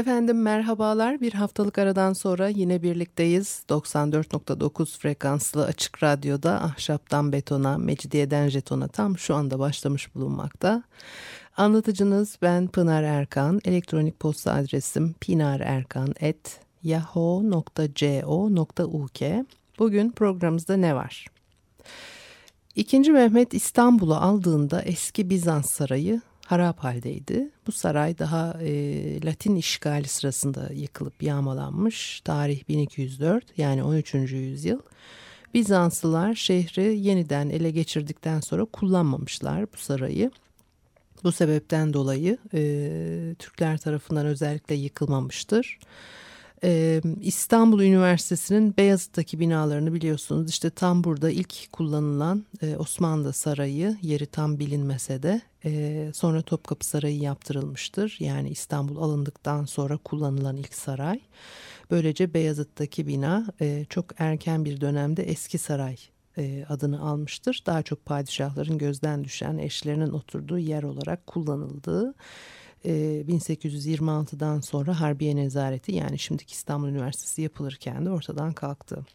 Efendim merhabalar. Bir haftalık aradan sonra yine birlikteyiz. 94.9 frekanslı açık radyoda ahşaptan betona, mecidiyeden jetona tam şu anda başlamış bulunmakta. Anlatıcınız ben Pınar Erkan. Elektronik posta adresim pinarerkan.yahoo.co.uk Bugün programımızda ne var? İkinci Mehmet İstanbul'u aldığında eski Bizans sarayı harap haldeydi. Bu saray daha e, Latin işgali sırasında yıkılıp yağmalanmış. Tarih 1204 yani 13. yüzyıl. Bizanslılar şehri yeniden ele geçirdikten sonra kullanmamışlar bu sarayı. Bu sebepten dolayı e, Türkler tarafından özellikle yıkılmamıştır. İstanbul Üniversitesi'nin Beyazıt'taki binalarını biliyorsunuz. İşte tam burada ilk kullanılan Osmanlı Sarayı yeri tam bilinmese de sonra Topkapı Sarayı yaptırılmıştır. Yani İstanbul alındıktan sonra kullanılan ilk saray. Böylece Beyazıt'taki bina çok erken bir dönemde eski saray adını almıştır. Daha çok padişahların gözden düşen eşlerinin oturduğu yer olarak kullanıldığı 1826'dan ee, sonra Harbiye Nezareti yani şimdiki İstanbul Üniversitesi yapılırken de ortadan kalktı.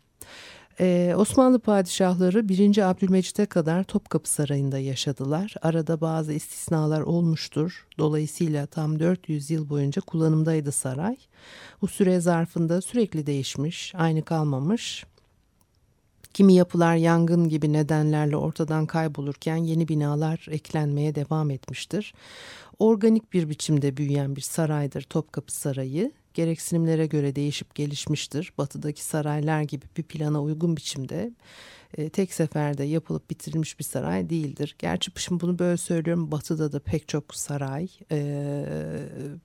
Ee, Osmanlı padişahları 1. Abdülmecit'e kadar Topkapı Sarayı'nda yaşadılar. Arada bazı istisnalar olmuştur. Dolayısıyla tam 400 yıl boyunca kullanımdaydı saray. Bu süre zarfında sürekli değişmiş, aynı kalmamış. Kimi yapılar yangın gibi nedenlerle ortadan kaybolurken yeni binalar eklenmeye devam etmiştir. Organik bir biçimde büyüyen bir saraydır Topkapı Sarayı. Gereksinimlere göre değişip gelişmiştir. Batıdaki saraylar gibi bir plana uygun biçimde e, tek seferde yapılıp bitirilmiş bir saray değildir. Gerçi şimdi bunu böyle söylüyorum batıda da pek çok saray e,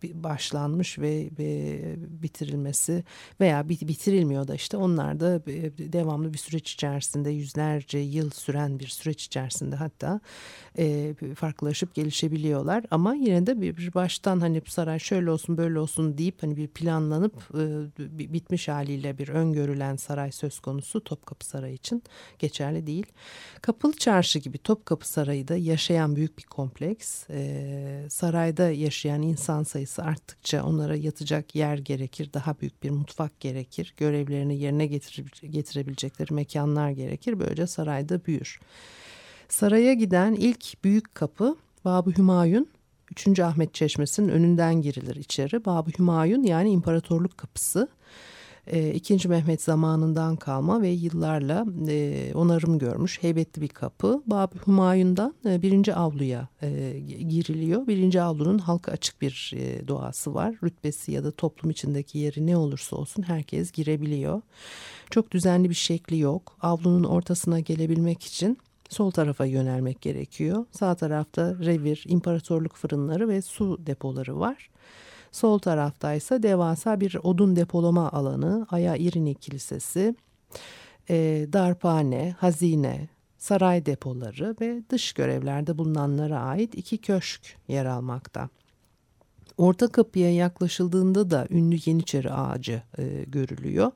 başlanmış ve, ve bitirilmesi veya bitirilmiyor da işte onlar da devamlı bir süreç içerisinde yüzlerce yıl süren bir süreç içerisinde hatta e, farklılaşıp gelişebiliyorlar. Ama yine de bir, bir baştan hani saray şöyle olsun böyle olsun deyip hani bir planlanıp e, bitmiş haliyle bir öngörülen saray söz konusu Topkapı Sarayı için geçerli değil. Kapalı Çarşı gibi Topkapı Sarayı da yaşayan büyük bir kompleks. Ee, sarayda yaşayan insan sayısı arttıkça onlara yatacak yer gerekir. Daha büyük bir mutfak gerekir. Görevlerini yerine getirebilecekleri mekanlar gerekir. Böylece sarayda büyür. Saraya giden ilk büyük kapı Babı Hümayun 3. Ahmet Çeşmesi'nin önünden girilir içeri. Babı Hümayun yani imparatorluk kapısı. E, İkinci Mehmet zamanından kalma ve yıllarla e, onarım görmüş heybetli bir kapı. Bab Humayun'dan e, birinci avluya e, giriliyor. Birinci avlunun halka açık bir e, doğası var. Rütbesi ya da toplum içindeki yeri ne olursa olsun herkes girebiliyor. Çok düzenli bir şekli yok. Avlunun ortasına gelebilmek için sol tarafa yönelmek gerekiyor. Sağ tarafta revir, imparatorluk fırınları ve su depoları var. Sol taraftaysa devasa bir odun depolama alanı, Aya İrini Kilisesi, e, darphane, hazine, saray depoları ve dış görevlerde bulunanlara ait iki köşk yer almakta. Orta kapıya yaklaşıldığında da ünlü Yeniçeri ağacı e, görülüyor.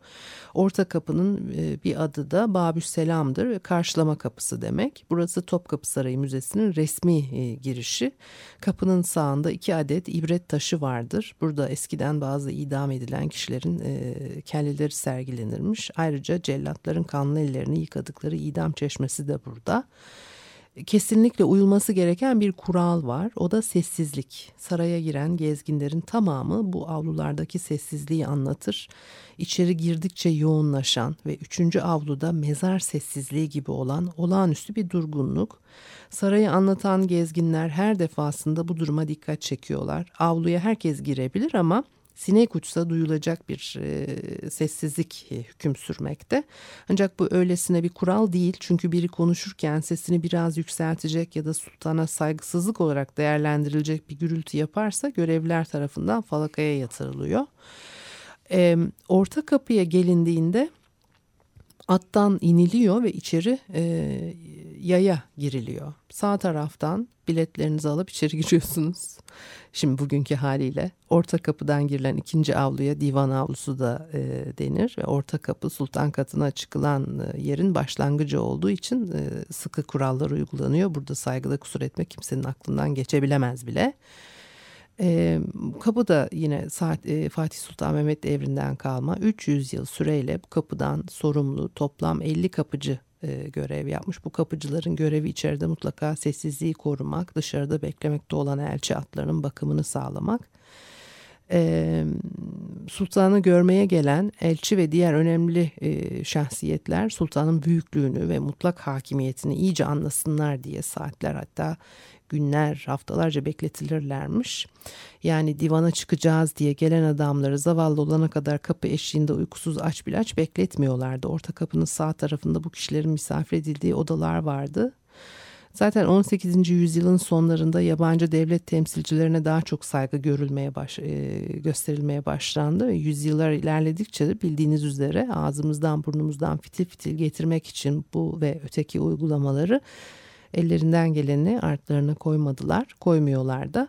Orta kapının e, bir adı da Babüs Selam'dır ve karşılama kapısı demek. Burası Topkapı Sarayı Müzesi'nin resmi e, girişi. Kapının sağında iki adet ibret taşı vardır. Burada eskiden bazı idam edilen kişilerin e, kelleleri sergilenirmiş. Ayrıca cellatların kanlı ellerini yıkadıkları idam çeşmesi de burada kesinlikle uyulması gereken bir kural var. O da sessizlik. Saraya giren gezginlerin tamamı bu avlulardaki sessizliği anlatır. İçeri girdikçe yoğunlaşan ve üçüncü avluda mezar sessizliği gibi olan olağanüstü bir durgunluk. Sarayı anlatan gezginler her defasında bu duruma dikkat çekiyorlar. Avluya herkes girebilir ama sinek uçsa duyulacak bir e, sessizlik e, hüküm sürmekte. Ancak bu öylesine bir kural değil çünkü biri konuşurken sesini biraz yükseltecek ya da sultana saygısızlık olarak değerlendirilecek bir gürültü yaparsa görevliler tarafından falakaya yatırılıyor. E, orta kapıya gelindiğinde Attan iniliyor ve içeri e, yaya giriliyor. Sağ taraftan biletlerinizi alıp içeri giriyorsunuz. Şimdi bugünkü haliyle orta kapıdan girilen ikinci avluya divan avlusu da e, denir ve orta kapı sultan katına çıkılan e, yerin başlangıcı olduğu için e, sıkı kurallar uygulanıyor. Burada saygıda kusur etmek kimsenin aklından geçebilemez bile. E, kapı da yine saat, e, Fatih Sultan Mehmet devrinden kalma 300 yıl süreyle bu kapıdan sorumlu toplam 50 kapıcı e, görev yapmış. Bu kapıcıların görevi içeride mutlaka sessizliği korumak, dışarıda beklemekte olan elçi atlarının bakımını sağlamak. E, sultanı görmeye gelen elçi ve diğer önemli e, şahsiyetler sultanın büyüklüğünü ve mutlak hakimiyetini iyice anlasınlar diye saatler hatta günler, haftalarca bekletilirlermiş. Yani divana çıkacağız diye gelen adamları zavallı olana kadar kapı eşiğinde uykusuz aç bir aç bekletmiyorlardı. Orta kapının sağ tarafında bu kişilerin misafir edildiği odalar vardı. Zaten 18. yüzyılın sonlarında yabancı devlet temsilcilerine daha çok saygı görülmeye baş, e, gösterilmeye başlandı ve yüzyıllar ilerledikçe de bildiğiniz üzere ağzımızdan burnumuzdan fitil fitil getirmek için bu ve öteki uygulamaları ellerinden geleni artlarına koymadılar, koymuyorlar da.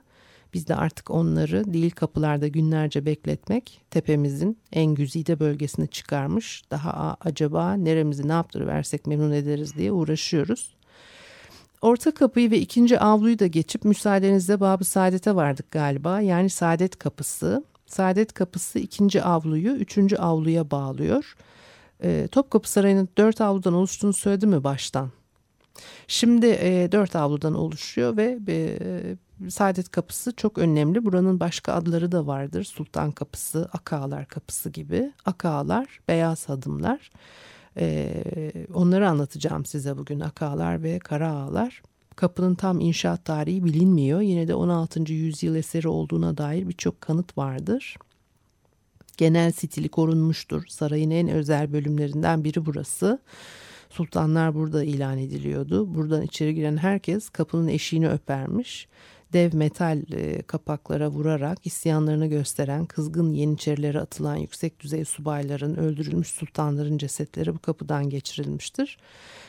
Biz de artık onları değil kapılarda günlerce bekletmek tepemizin en güzide bölgesine çıkarmış. Daha acaba neremizi ne yaptırıversek memnun ederiz diye uğraşıyoruz. Orta kapıyı ve ikinci avluyu da geçip müsaadenizle Babı Saadet'e vardık galiba. Yani Saadet Kapısı. Saadet Kapısı ikinci avluyu üçüncü avluya bağlıyor. E, Topkapı Sarayı'nın dört avludan oluştuğunu söyledi mi baştan? Şimdi e, dört avludan oluşuyor ve e, Saadet Kapısı çok önemli. Buranın başka adları da vardır. Sultan Kapısı, Akağlar Kapısı gibi. Akağlar, beyaz hadımlar. E, onları anlatacağım size bugün. Akağlar ve Kara Ağlar. Kapının tam inşaat tarihi bilinmiyor. Yine de 16. yüzyıl eseri olduğuna dair birçok kanıt vardır. Genel stili korunmuştur. Sarayın en özel bölümlerinden biri burası. Sultanlar burada ilan ediliyordu. Buradan içeri giren herkes kapının eşiğini öpermiş. Dev metal e, kapaklara vurarak isyanlarını gösteren kızgın yeniçerilere atılan yüksek düzey subayların öldürülmüş sultanların cesetleri bu kapıdan geçirilmiştir.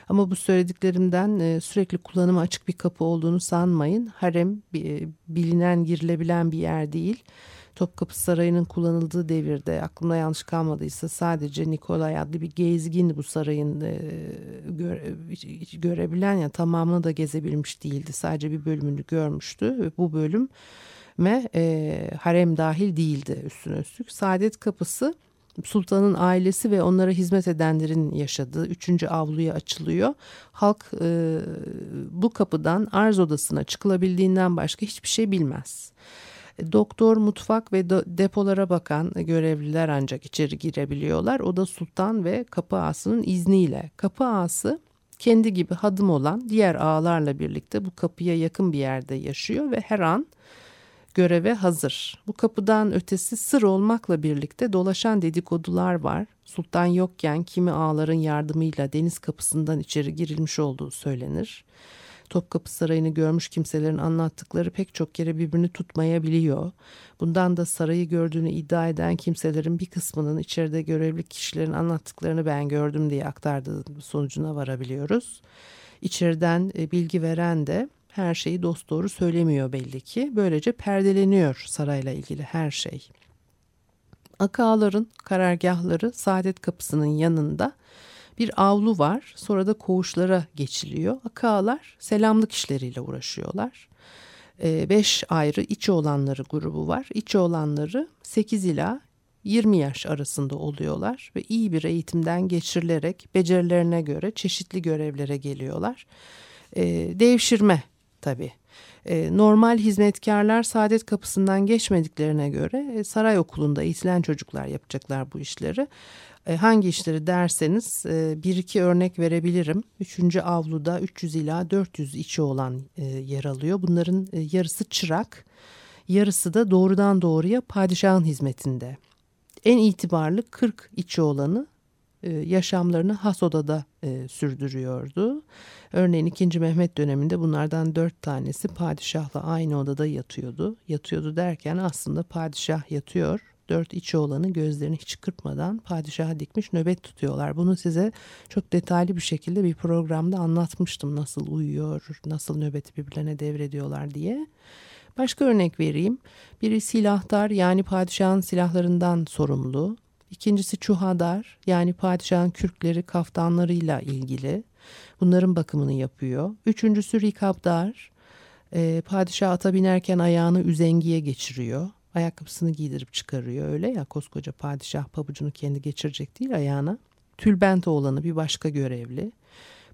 Ama bu söylediklerimden e, sürekli kullanıma açık bir kapı olduğunu sanmayın. Harem e, bilinen girilebilen bir yer değil. Topkapı Sarayı'nın kullanıldığı devirde aklımda yanlış kalmadıysa sadece Nikolay adlı bir gezgin bu sarayın e, göre, görebilen ya yani tamamını da gezebilmiş değildi. Sadece bir bölümünü görmüştü ve bu bölüm ve e, harem dahil değildi üstüne üstlük. Saadet Kapısı sultanın ailesi ve onlara hizmet edenlerin yaşadığı üçüncü avluya açılıyor. Halk e, bu kapıdan arz odasına çıkılabildiğinden başka hiçbir şey bilmez. Doktor, mutfak ve depolara bakan görevliler ancak içeri girebiliyorlar. O da sultan ve kapı ağasının izniyle. Kapı ağası kendi gibi hadım olan diğer ağalarla birlikte bu kapıya yakın bir yerde yaşıyor ve her an göreve hazır. Bu kapıdan ötesi sır olmakla birlikte dolaşan dedikodular var. Sultan yokken kimi ağaların yardımıyla deniz kapısından içeri girilmiş olduğu söylenir. Topkapı Sarayı'nı görmüş kimselerin anlattıkları pek çok kere birbirini tutmayabiliyor. Bundan da sarayı gördüğünü iddia eden kimselerin bir kısmının içeride görevli kişilerin anlattıklarını ben gördüm diye aktardığı sonucuna varabiliyoruz. İçeriden e, bilgi veren de her şeyi dosdoğru söylemiyor belli ki. Böylece perdeleniyor sarayla ilgili her şey. Akağların karargahları Saadet Kapısı'nın yanında bir avlu var. Sonra da koğuşlara geçiliyor. Akalar selamlık işleriyle uğraşıyorlar. E, beş ayrı içi olanları grubu var. İçi olanları 8 ila 20 yaş arasında oluyorlar ve iyi bir eğitimden geçirilerek becerilerine göre çeşitli görevlere geliyorlar. E, devşirme tabii. E, normal hizmetkarlar saadet kapısından geçmediklerine göre e, saray okulunda eğitilen çocuklar yapacaklar bu işleri. E, hangi işleri derseniz e, bir iki örnek verebilirim. Üçüncü avluda 300 ila 400 içi olan e, yer alıyor. Bunların yarısı çırak, yarısı da doğrudan doğruya padişahın hizmetinde. En itibarlı 40 içi olanı yaşamlarını has odada sürdürüyordu. Örneğin 2. Mehmet döneminde bunlardan dört tanesi padişahla aynı odada yatıyordu. Yatıyordu derken aslında padişah yatıyor Dört içi olanı gözlerini hiç kırpmadan padişaha dikmiş nöbet tutuyorlar. Bunu size çok detaylı bir şekilde bir programda anlatmıştım. Nasıl uyuyor, nasıl nöbeti birbirlerine devrediyorlar diye. Başka örnek vereyim. Biri silahdar yani padişahın silahlarından sorumlu. İkincisi çuhadar yani padişahın kürkleri kaftanlarıyla ilgili. Bunların bakımını yapıyor. Üçüncüsü rikabdar. E, padişah ata binerken ayağını üzengiye geçiriyor. Ayakkabısını giydirip çıkarıyor öyle ya koskoca padişah pabucunu kendi geçirecek değil ayağına. Tülbent oğlanı bir başka görevli.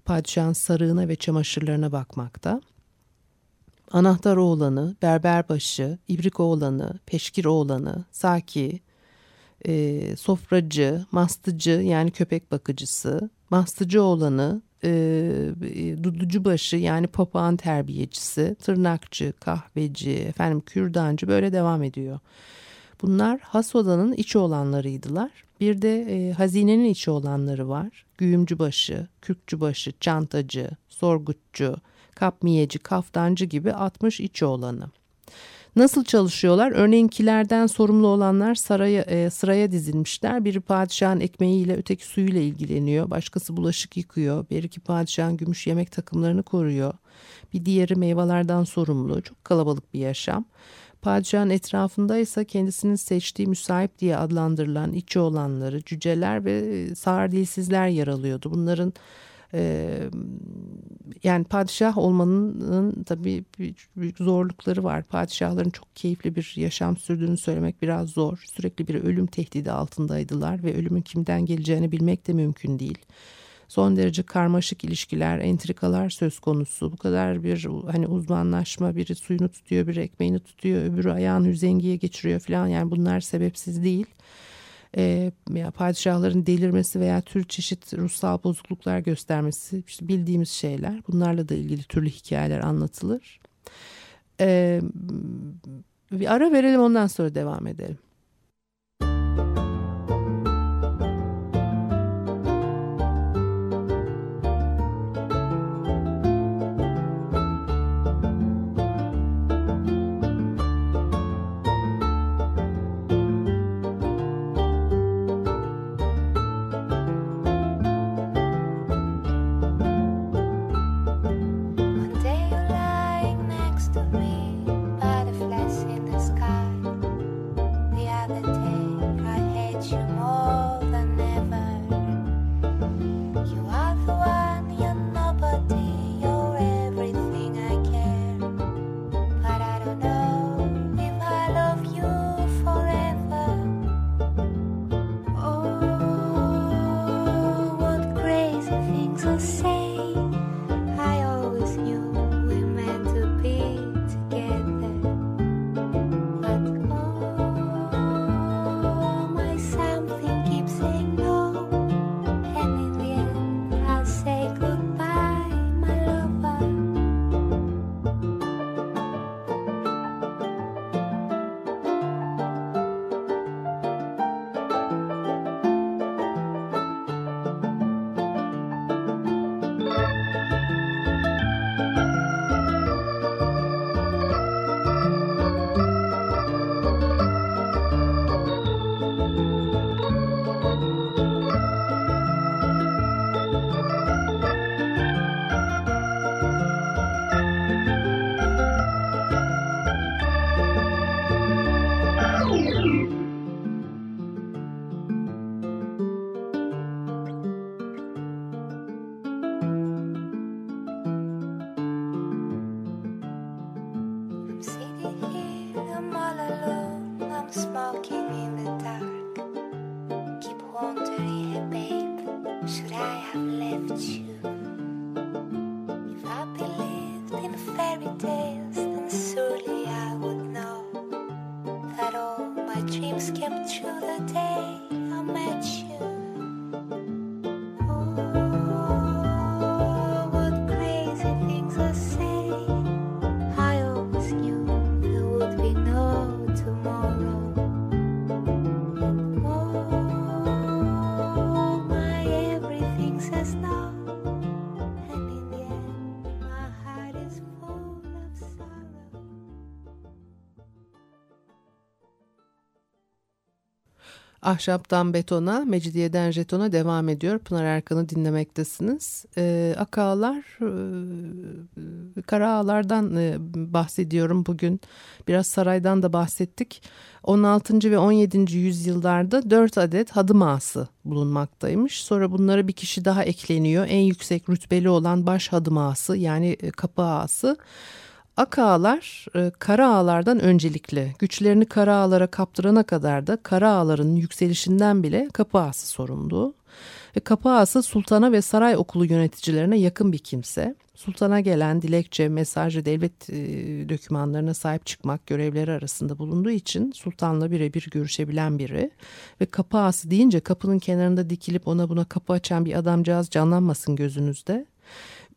Padişahın sarığına ve çamaşırlarına bakmakta. Anahtar oğlanı, berberbaşı, ibrik oğlanı, peşkir oğlanı, saki, e, sofracı, mastıcı yani köpek bakıcısı, mastıcı oğlanı, e, duducu başı yani papağan terbiyecisi, tırnakçı, kahveci, efendim kürdancı böyle devam ediyor. Bunlar has odanın içi olanlarıydılar. Bir de e, hazinenin içi olanları var. Güğümcü başı, kürkçü başı, çantacı, sorgutçu, kapmiyeci, kaftancı gibi 60 içi olanı. Nasıl çalışıyorlar? Örneğin kilerden sorumlu olanlar saraya, e, sıraya dizilmişler. Biri padişahın ekmeğiyle öteki suyuyla ilgileniyor. Başkası bulaşık yıkıyor. Bir iki padişahın gümüş yemek takımlarını koruyor. Bir diğeri meyvelerden sorumlu. Çok kalabalık bir yaşam. Padişahın etrafında ise kendisinin seçtiği müsait diye adlandırılan içi olanları, cüceler ve sağır dilsizler yer alıyordu. Bunların yani padişah olmanın tabii büyük zorlukları var. Padişahların çok keyifli bir yaşam sürdüğünü söylemek biraz zor. Sürekli bir ölüm tehdidi altındaydılar ve ölümün kimden geleceğini bilmek de mümkün değil. Son derece karmaşık ilişkiler, entrikalar söz konusu. Bu kadar bir hani uzmanlaşma, biri suyunu tutuyor, biri ekmeğini tutuyor, öbürü ayağını üzengiye geçiriyor falan. Yani bunlar sebepsiz değil e, ya padişahların delirmesi veya tür çeşit ruhsal bozukluklar göstermesi işte bildiğimiz şeyler. Bunlarla da ilgili türlü hikayeler anlatılır. E, bir ara verelim ondan sonra devam edelim. Ahşaptan betona, Mecidiyeden jetona devam ediyor. Pınar Erkan'ı dinlemektesiniz. Ee, Akağlar, e, Kara Ağlar'dan e, bahsediyorum bugün. Biraz saraydan da bahsettik. 16. ve 17. yüzyıllarda 4 adet hadım ağası bulunmaktaymış. Sonra bunlara bir kişi daha ekleniyor. En yüksek rütbeli olan baş hadım ağası yani e, kapı ağası. Ak ağalar e, kara ağalardan öncelikli. Güçlerini kara ağalara kaptırana kadar da kara ağaların yükselişinden bile kapı ağası sorumlu. Ve kapı ağası sultana ve saray okulu yöneticilerine yakın bir kimse. Sultana gelen dilekçe, mesaj devlet e, dokümanlarına sahip çıkmak görevleri arasında bulunduğu için sultanla birebir görüşebilen biri. Ve kapı ağası deyince kapının kenarında dikilip ona buna kapı açan bir adamcağız canlanmasın gözünüzde.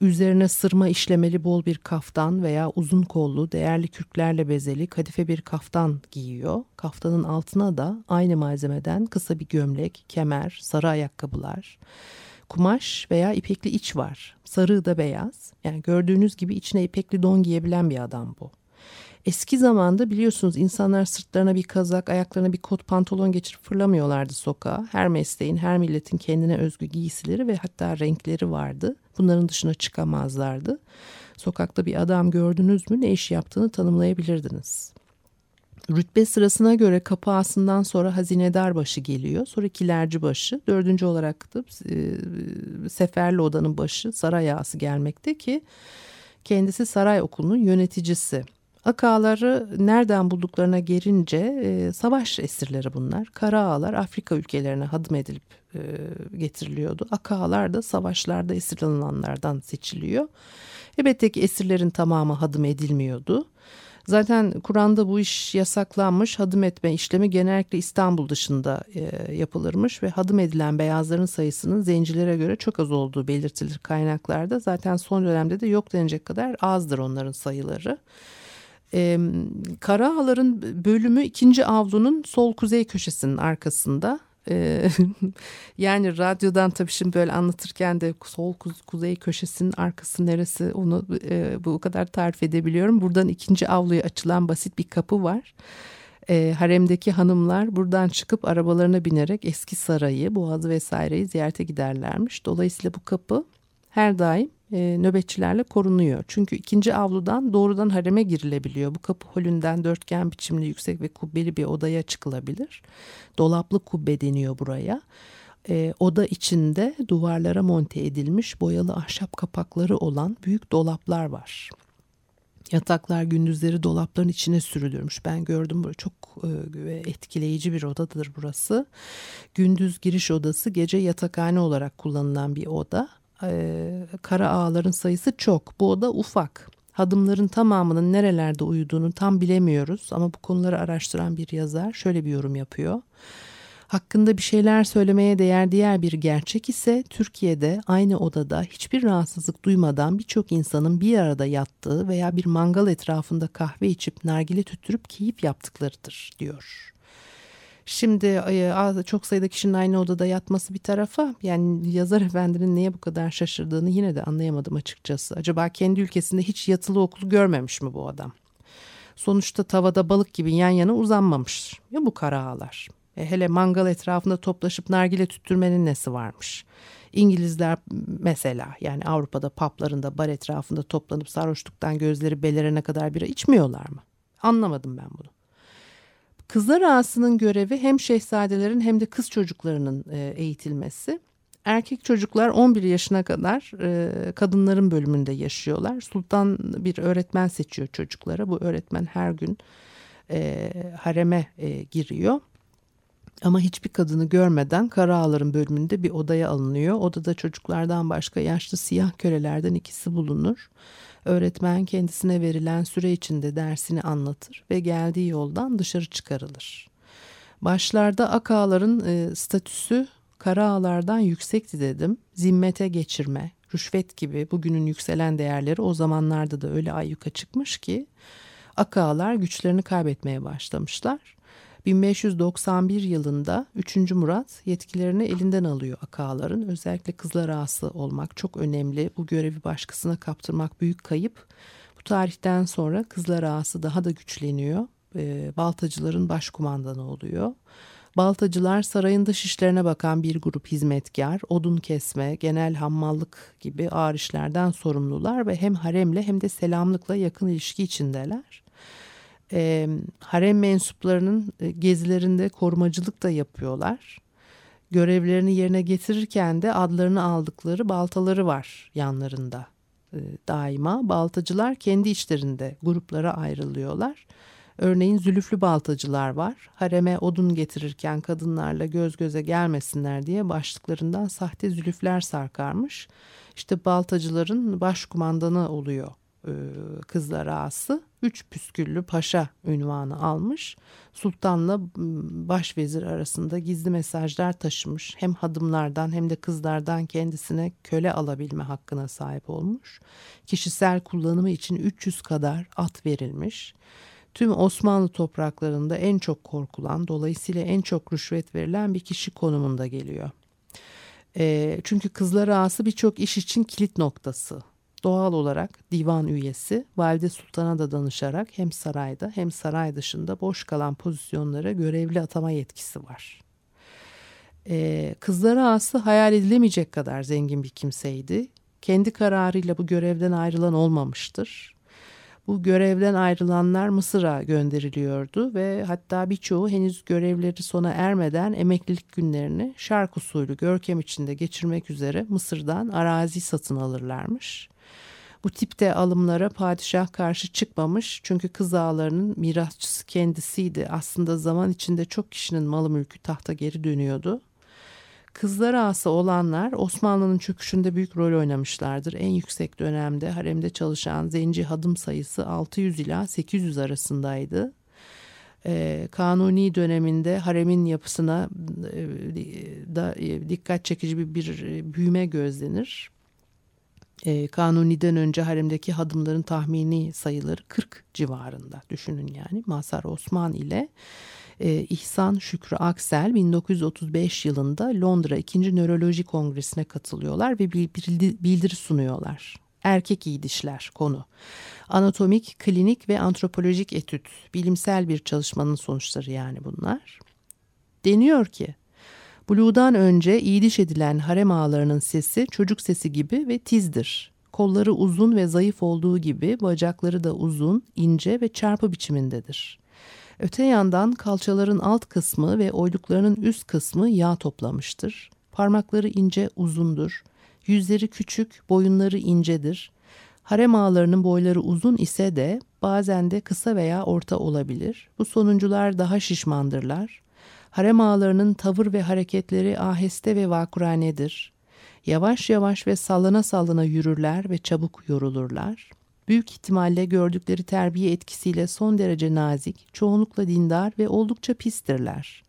Üzerine sırma işlemeli bol bir kaftan veya uzun kollu değerli kürklerle bezeli kadife bir kaftan giyiyor. Kaftanın altına da aynı malzemeden kısa bir gömlek, kemer, sarı ayakkabılar, kumaş veya ipekli iç var. Sarı da beyaz. Yani gördüğünüz gibi içine ipekli don giyebilen bir adam bu. Eski zamanda biliyorsunuz insanlar sırtlarına bir kazak, ayaklarına bir kot pantolon geçirip fırlamıyorlardı sokağa. Her mesleğin, her milletin kendine özgü giysileri ve hatta renkleri vardı. Bunların dışına çıkamazlardı. Sokakta bir adam gördünüz mü ne iş yaptığını tanımlayabilirdiniz. Rütbe sırasına göre kapı ağasından sonra hazinedar başı geliyor. Sonra kilerci başı. Dördüncü olarak da e, seferli odanın başı saray ağası gelmekte ki kendisi saray okulunun yöneticisi. Akağları nereden bulduklarına gelince e, savaş esirleri bunlar. Kara ağalar Afrika ülkelerine hadım edilip e, getiriliyordu. Akağlar da savaşlarda esir alınanlardan seçiliyor. Elbette ki esirlerin tamamı hadım edilmiyordu. Zaten Kur'an'da bu iş yasaklanmış. Hadım etme işlemi genellikle İstanbul dışında e, yapılırmış ve hadım edilen beyazların sayısının zencilere göre çok az olduğu belirtilir kaynaklarda. Zaten son dönemde de yok denecek kadar azdır onların sayıları. E, Karaağların bölümü ikinci avlunun sol kuzey köşesinin arkasında. E, yani radyodan tabii şimdi böyle anlatırken de sol kuzey köşesinin arkası neresi onu e, bu kadar tarif edebiliyorum. Buradan ikinci avluya açılan basit bir kapı var. E, haremdeki hanımlar buradan çıkıp arabalarına binerek eski sarayı, boğazı vesaireyi ziyarete giderlermiş. Dolayısıyla bu kapı her daim e, nöbetçilerle korunuyor. Çünkü ikinci avludan doğrudan hareme girilebiliyor. Bu kapı holünden dörtgen biçimli yüksek ve kubbeli bir odaya çıkılabilir. Dolaplı kubbe deniyor buraya. E, oda içinde duvarlara monte edilmiş boyalı ahşap kapakları olan büyük dolaplar var. Yataklar gündüzleri dolapların içine sürülürmüş. Ben gördüm böyle çok e, etkileyici bir odadır burası. Gündüz giriş odası, gece yatakhane olarak kullanılan bir oda kara ağların sayısı çok. Bu oda ufak. Hadımların tamamının nerelerde uyuduğunu tam bilemiyoruz ama bu konuları araştıran bir yazar şöyle bir yorum yapıyor. Hakkında bir şeyler söylemeye değer diğer bir gerçek ise Türkiye'de aynı odada hiçbir rahatsızlık duymadan birçok insanın bir arada yattığı veya bir mangal etrafında kahve içip nargile tüttürüp keyif yaptıklarıdır diyor. Şimdi çok sayıda kişinin aynı odada yatması bir tarafa yani yazar efendinin niye bu kadar şaşırdığını yine de anlayamadım açıkçası. Acaba kendi ülkesinde hiç yatılı okulu görmemiş mi bu adam? Sonuçta tavada balık gibi yan yana uzanmamış ya bu kara ağlar. E hele mangal etrafında toplaşıp nargile tüttürmenin nesi varmış? İngilizler mesela yani Avrupa'da paplarında bar etrafında toplanıp sarhoşluktan gözleri belerene kadar bira içmiyorlar mı? Anlamadım ben bunu. Kızlar ağasının görevi hem şehzadelerin hem de kız çocuklarının e, eğitilmesi. Erkek çocuklar 11 yaşına kadar e, kadınların bölümünde yaşıyorlar. Sultan bir öğretmen seçiyor çocuklara. Bu öğretmen her gün e, hareme giriyor. Ama hiçbir kadını görmeden Kara Ağaların bölümünde bir odaya alınıyor. Odada çocuklardan başka yaşlı siyah kölelerden ikisi bulunur. Öğretmen kendisine verilen süre içinde dersini anlatır ve geldiği yoldan dışarı çıkarılır. Başlarda akağların e, statüsü kara ağlardan yüksekti dedim. Zimmete geçirme, rüşvet gibi bugünün yükselen değerleri o zamanlarda da öyle ayyuka çıkmış ki akağlar güçlerini kaybetmeye başlamışlar. 1591 yılında 3. Murat yetkilerini elinden alıyor akaların. Özellikle kızlar ağası olmak çok önemli. Bu görevi başkasına kaptırmak büyük kayıp. Bu tarihten sonra kızlar ağası daha da güçleniyor. E, baltacıların başkumandanı oluyor. Baltacılar sarayın dış işlerine bakan bir grup hizmetkar, odun kesme, genel hammallık gibi ağır işlerden sorumlular ve hem haremle hem de selamlıkla yakın ilişki içindeler. E, harem mensuplarının gezilerinde korumacılık da yapıyorlar. Görevlerini yerine getirirken de adlarını aldıkları baltaları var yanlarında e, daima. Baltacılar kendi içlerinde gruplara ayrılıyorlar Örneğin zülüflü baltacılar var. Hareme odun getirirken kadınlarla göz göze gelmesinler diye başlıklarından sahte zülüfler sarkarmış. İşte baltacıların başkumandanı oluyor kızlar ağası. Üç püsküllü paşa ünvanı almış. Sultanla başvezir arasında gizli mesajlar taşımış. Hem hadımlardan hem de kızlardan kendisine köle alabilme hakkına sahip olmuş. Kişisel kullanımı için 300 kadar at verilmiş tüm Osmanlı topraklarında en çok korkulan, dolayısıyla en çok rüşvet verilen bir kişi konumunda geliyor. E, çünkü kızlar ağası birçok iş için kilit noktası. Doğal olarak divan üyesi, valide sultana da danışarak hem sarayda hem saray dışında boş kalan pozisyonlara görevli atama yetkisi var. Ee, kızlar ağası hayal edilemeyecek kadar zengin bir kimseydi. Kendi kararıyla bu görevden ayrılan olmamıştır. Bu görevden ayrılanlar Mısır'a gönderiliyordu ve hatta birçoğu henüz görevleri sona ermeden emeklilik günlerini şark usulü görkem içinde geçirmek üzere Mısır'dan arazi satın alırlarmış. Bu tipte alımlara padişah karşı çıkmamış çünkü kız ağalarının mirasçısı kendisiydi. Aslında zaman içinde çok kişinin malı mülkü tahta geri dönüyordu. Kızlar ağası olanlar Osmanlı'nın çöküşünde büyük rol oynamışlardır. En yüksek dönemde haremde çalışan zenci hadım sayısı 600 ila 800 arasındaydı. Ee, kanuni döneminde haremin yapısına e, da e, dikkat çekici bir, bir büyüme gözlenir. E, kanuniden önce haremdeki hadımların tahmini sayıları 40 civarında düşünün yani Mazhar Osman ile e, İhsan Şükrü Aksel 1935 yılında Londra 2. Nöroloji Kongresi'ne katılıyorlar ve bildiri sunuyorlar. Erkek iyi dişler konu. Anatomik, klinik ve antropolojik etüt, bilimsel bir çalışmanın sonuçları yani bunlar. Deniyor ki, Blue'dan önce iyi diş edilen harem ağalarının sesi çocuk sesi gibi ve tizdir. Kolları uzun ve zayıf olduğu gibi bacakları da uzun, ince ve çarpı biçimindedir. Öte yandan kalçaların alt kısmı ve oyluklarının üst kısmı yağ toplamıştır. Parmakları ince uzundur. Yüzleri küçük, boyunları incedir. Harem ağlarının boyları uzun ise de bazen de kısa veya orta olabilir. Bu sonuncular daha şişmandırlar. Harem ağlarının tavır ve hareketleri aheste ve vakuranedir. Yavaş yavaş ve sallana sallana yürürler ve çabuk yorulurlar büyük ihtimalle gördükleri terbiye etkisiyle son derece nazik, çoğunlukla dindar ve oldukça pistirler.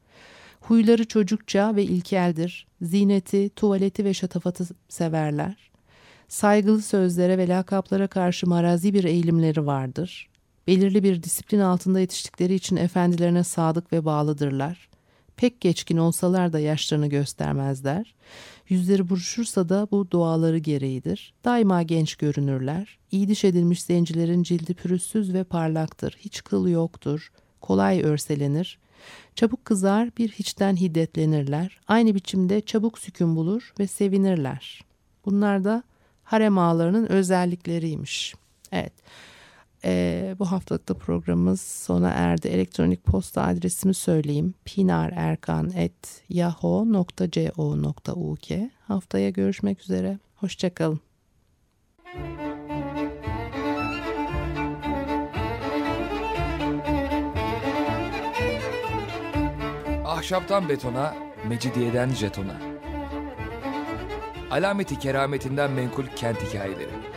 Huyları çocukça ve ilkeldir. Zineti, tuvaleti ve şatafatı severler. Saygılı sözlere ve lakaplara karşı marazi bir eğilimleri vardır. Belirli bir disiplin altında yetiştikleri için efendilerine sadık ve bağlıdırlar. Pek geçkin olsalar da yaşlarını göstermezler. Yüzleri buruşursa da bu doğaları gereğidir. Daima genç görünürler. İyi diş edilmiş zencilerin cildi pürüzsüz ve parlaktır. Hiç kıl yoktur. Kolay örselenir. Çabuk kızar bir hiçten hiddetlenirler. Aynı biçimde çabuk sükun bulur ve sevinirler. Bunlar da harem ağalarının özellikleriymiş. Evet. E, bu haftalıkta programımız sona erdi. Elektronik posta adresimi söyleyeyim. pinarerkan.yahoo.co.uk Haftaya görüşmek üzere. Hoşçakalın. Ahşaptan betona, mecidiyeden jetona. Alameti kerametinden menkul kent hikayeleri.